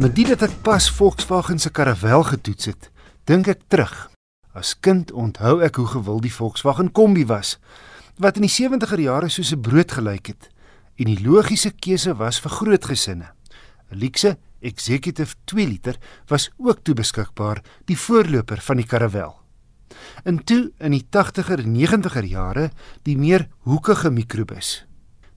Met dit dat ek pas Volkswagen se karavel getoets het, dink ek terug. As kind onthou ek hoe gewild die Volkswagen Kombi was, wat in die 70er jare soos 'n brood gelyk het en die logiese keuse was vir groot gesinne. 'n Luxe Executive 2 liter was ook toe beskikbaar, die voorloper van die karavel. En toe in die 80er en 90er jare die meer hoekige mikrobus.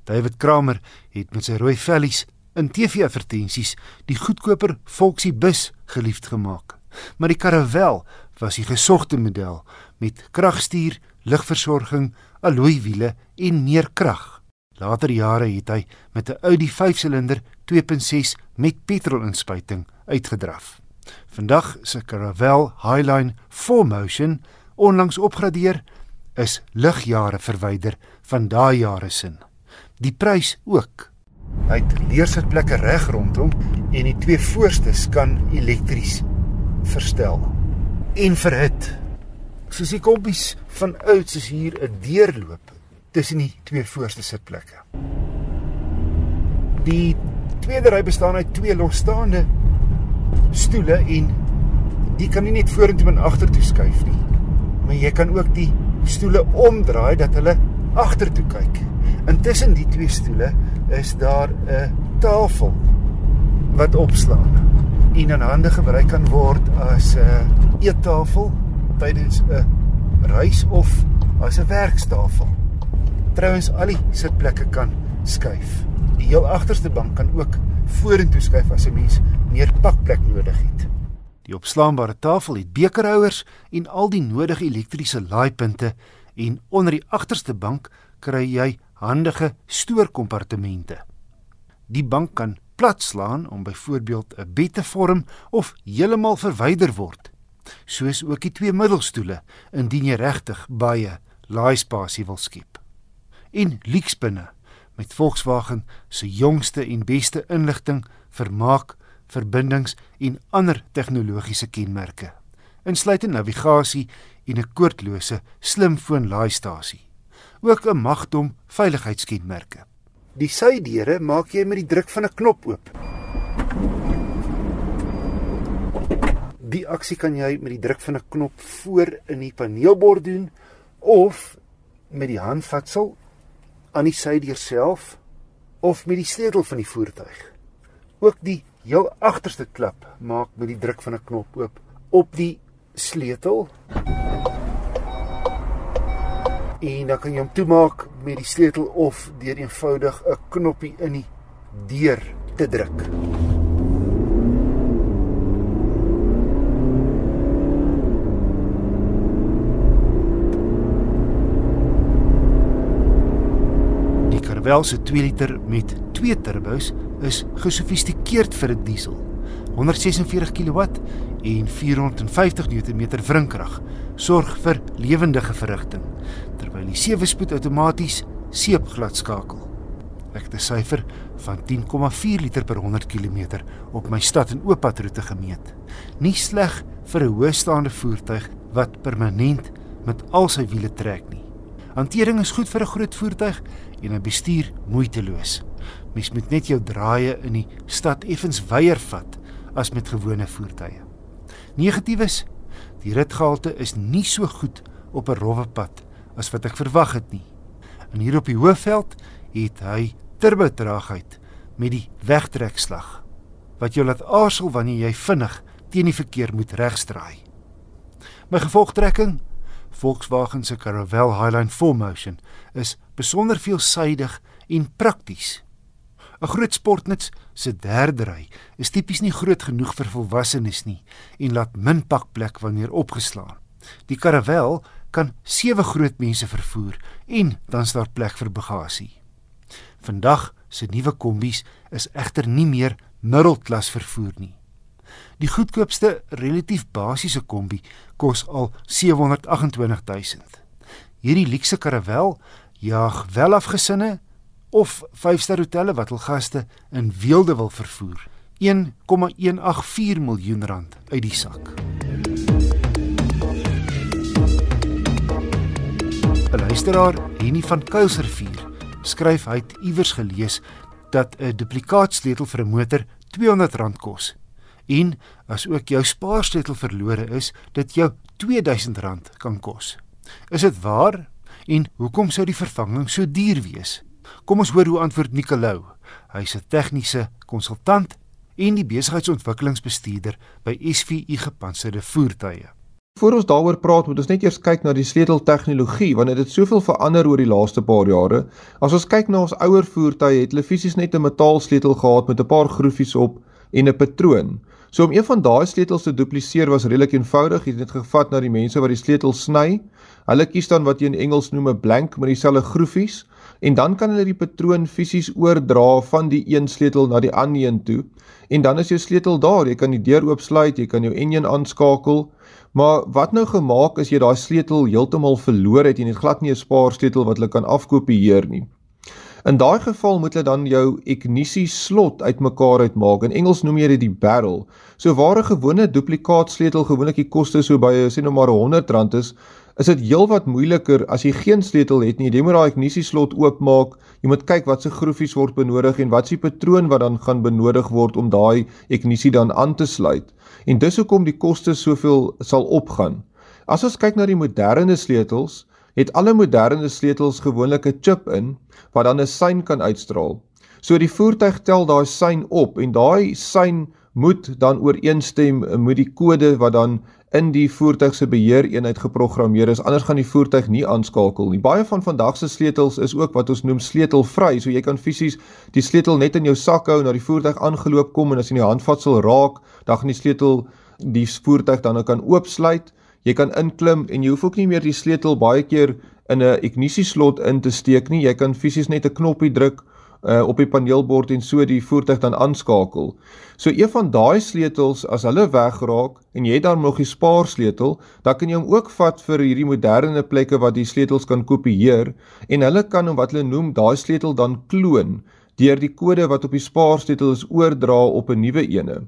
David Kramer het met sy rooi vellies in TV-advertensies die goedkoper Volksie bus geliefd gemaak. Maar die Caravelle was die gesogte model met kragstuur, ligversorging, alloy wiele en meer krag. Later jare het hy met 'n Audi 5-silinder 2.6 met petrolinspuiting uitgedraf. Vandag se Caravelle Highline 4Motion onlangs opgradeer is ligjare verwyder van daai jare sin. Die prys ook Hy het leersitplekke reg rondom en die twee voorstes kan elektries verstel. En verhit. Soos die kompies van ouds is hier 'n deurloop tussen die twee voorste sitplekke. Die tweede ry bestaan uit twee losstaande stoele en die kan nie net vorentoe en agtertoe skuif nie. Maar jy kan ook die stoele omdraai dat hulle agtertoe kyk. Intussen die twee stoele is daar 'n tafel wat opslaan en in hande gebruik kan word as 'n eettafel tydens 'n reis of as 'n werkstafel. Trouwens al die sitplekke kan skuif. Die heel agterste bank kan ook vorentoe skuif as 'n mens meer pakplek nodig het. Die opslaanbare tafel het bekerhouers en al die nodige elektriese laaipunte en onder die agterste bank kry jy handige stoorkompartemente. Die bank kan platslaan om byvoorbeeld 'n bed te vorm of heeltemal verwyder word. Soos ook die twee middelstoele indien jy regtig baie laaispasie wil skep. En luuksbinne met Volkswagen se jongste en beste inligting, vermaak, verbindings en ander tegnologiese kenmerke, insluitend navigasie en 'n koordlose slimfoon laaistasie ook 'n magdom veiligheidskenmerke. Die sydeure maak jy met die druk van 'n knop oop. Die aksie kan jy met die druk van 'n knop voor in die paneelbord doen of met die handvatsel aan die sydeur self of met die sleutel van die voertuig. Ook die heel agterste klap maak met die druk van 'n knop oop op die sleutel en dan kan jy hom toemaak met die sleutel of deur eenvoudig 'n knoppie in die deur te druk. Die Caravelle se 2 liter met 2 turbos is gesofistikeerd vir 'n diesel. 146 kW en 450 Nm wrinkrag sorg vir lewendige verrigting terwyl die sewe-spoed outomaties seepglad skakel. Ek het 'n syfer van 10,4 liter per 100 km op my stad en ooppadroete gemeet. Nie sleg vir 'n hoëstaande voertuig wat permanent met al sy wiele trek nie. Hantering is goed vir 'n groot voertuig en 'n bestuur moeiteloos. Mens moet net jou draaie in die stad effens weier vat as met gewone voertuie. Negatiefs: die ritgehalte is nie so goed op 'n rowwe pad as wat ek verwag het nie. En hier op die hoofveld het hy turbotraagheid met die wegtrekslag wat jou laat aarzel wanneer jy vinnig teen die verkeer moet regstraai. My gevolgtrekking Volkswagen se Caravelle Highline 4Motion is besonder veelsuidig en prakties. 'n Groot sportnuts se derde ry is tipies nie groot genoeg vir volwassenes nie en laat min pakplek wanneer opgeslaan. Die Caravelle kan sewe groot mense vervoer en dan's daar plek vir bagasie. Vandag se nuwe kombies is egter nie meer middelklas vervoer nie. Die goedkoopste relatief basiese kombi kos al 728 000. Hierdie luukse karavel jaag welafgesinne of 5-ster hotelle wat hul gaste in weelde wil vervoer. 1,184 miljoen rand uit die sak. Luisteraar, Henny van Kuilsrivier, skryf hy het iewers gelees dat 'n duplikaatsleutel vir 'n motor R200 kos En as ook jou spaarsleutel verlore is, dit jou R2000 kan kos. Is dit waar? En hoekom sou die vervanging so duur wees? Kom ons hoor hoe antwoord Nicolou. Hy's 'n tegniese konsultant en die besigheidsontwikkelingsbestuurder by SVU Gepantserde Voertuie. Voordat ons daaroor praat, moet ons net eers kyk na die sleuteltegnologie want dit het soveel verander oor die laaste paar jare. As ons kyk na ons ouer voertuie, het hulle fisies net 'n metaalsleutel gehad met 'n paar groefies op en 'n patroon. So om een van daai sleutels te dupliseer was redelik eenvoudig. Jy het dit gevat na die mense wat die sleutel sny. Hulle kies dan wat jy in Engels noem 'n blank met dieselfde groefies en dan kan hulle die patroon fisies oordra van die een sleutel na die ander een toe. En dan is jou sleutel daar. Jy kan die deur oopsluit jy kan jou enjin aanskakel. Maar wat nou gemaak as jy daai sleutel heeltemal verloor het en jy het glad nie 'n spaarsleutel wat hulle kan afkopieer nie In daai geval moet hulle dan jou ignisie slot uitmekaar uitmaak. In Engels noem jy dit die barrel. So waar 'n gewone duplikaat sleutel gewoonlik die koste so by sê nou maar R100 is, is dit heelwat moeiliker as jy geen sleutel het nie. Jy moet daai ignisieslot oopmaak. Jy moet kyk wat se groefies word benodig en wat se patroon wat dan gaan benodig word om daai ignisie dan aan te sluit. En dis hoekom die koste soveel sal opgaan. As ons kyk na die moderne sleutels, het alle moderne sleutels gewoonlik 'n chip in wat dan 'n sein kan uitstraal. So die voertuig tel daai sein op en daai sein moet dan ooreenstem met die kode wat dan in die voertuig se beheereenheid geprogrammeer is. Anders gaan die voertuig nie aanskakel nie. Baie van vandag se sleutels is ook wat ons noem sleutelvry. So jy kan fisies die sleutel net in jou sak hou en na die voertuig aangeloop kom en as jy die handvatsel raak, dan gaan die sleutel die voertuig dan nou kan oopsluit. Jy kan inklim en jy hoef ook nie meer die sleutel baie keer in 'n ignisieslot in te steek nie. Jy kan fisies net 'n knoppie druk uh, op die paneelbord en so die voertuig dan aanskakel. So een van daai sleutels as hulle wegraak en jy dan nog die spaarsleutel, dan kan jy hom ook vat vir hierdie moderne plekke wat die sleutels kan kopieer en hulle kan hom wat hulle noem daai sleutel dan kloon deur die kode wat op die spaarsleutel is oordra op 'n nuwe ene.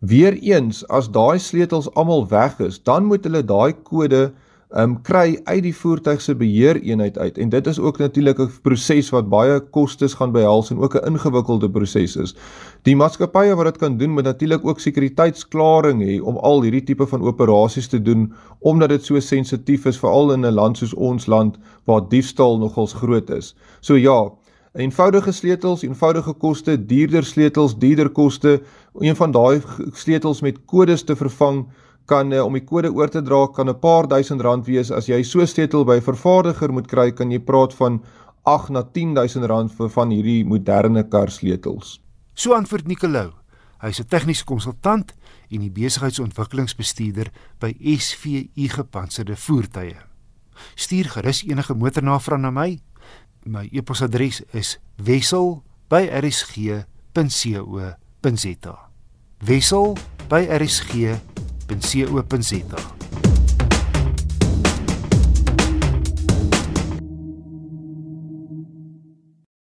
Weereens as daai sleutels almal weg is, dan moet hulle daai kode um, kry uit die voertuig se beheereenheid uit en dit is ook natuurlik 'n proses wat baie kostes gaan behels en ook 'n ingewikkelde proses is. Die maatskappye wat dit kan doen moet natuurlik ook sekuriteitsklaring hê om al hierdie tipe van operasies te doen omdat dit so sensitief is veral in 'n land soos ons land waar diefstal nogals groot is. So ja, eenvoudige sleutels, eenvoudige koste, duurder sleutels, duurder koste, een van daai sleutels met kodes te vervang kan uh, om die kode oor te dra kan 'n paar duisend rand wees as jy so sleutel by 'n vervaardiger moet kry kan jy praat van 8 na 10000 rand vir van hierdie moderne kar sleutels. So antwoord Nicolou. Hy's 'n tegniese konsultant en die besigheidsontwikkelingsbestuurder by SVU Gepantserde Voertuie. Stuur gerus enige motornavraag na my. My e-posadres is wissel@rsg.co.za. wissel@rsg.co.za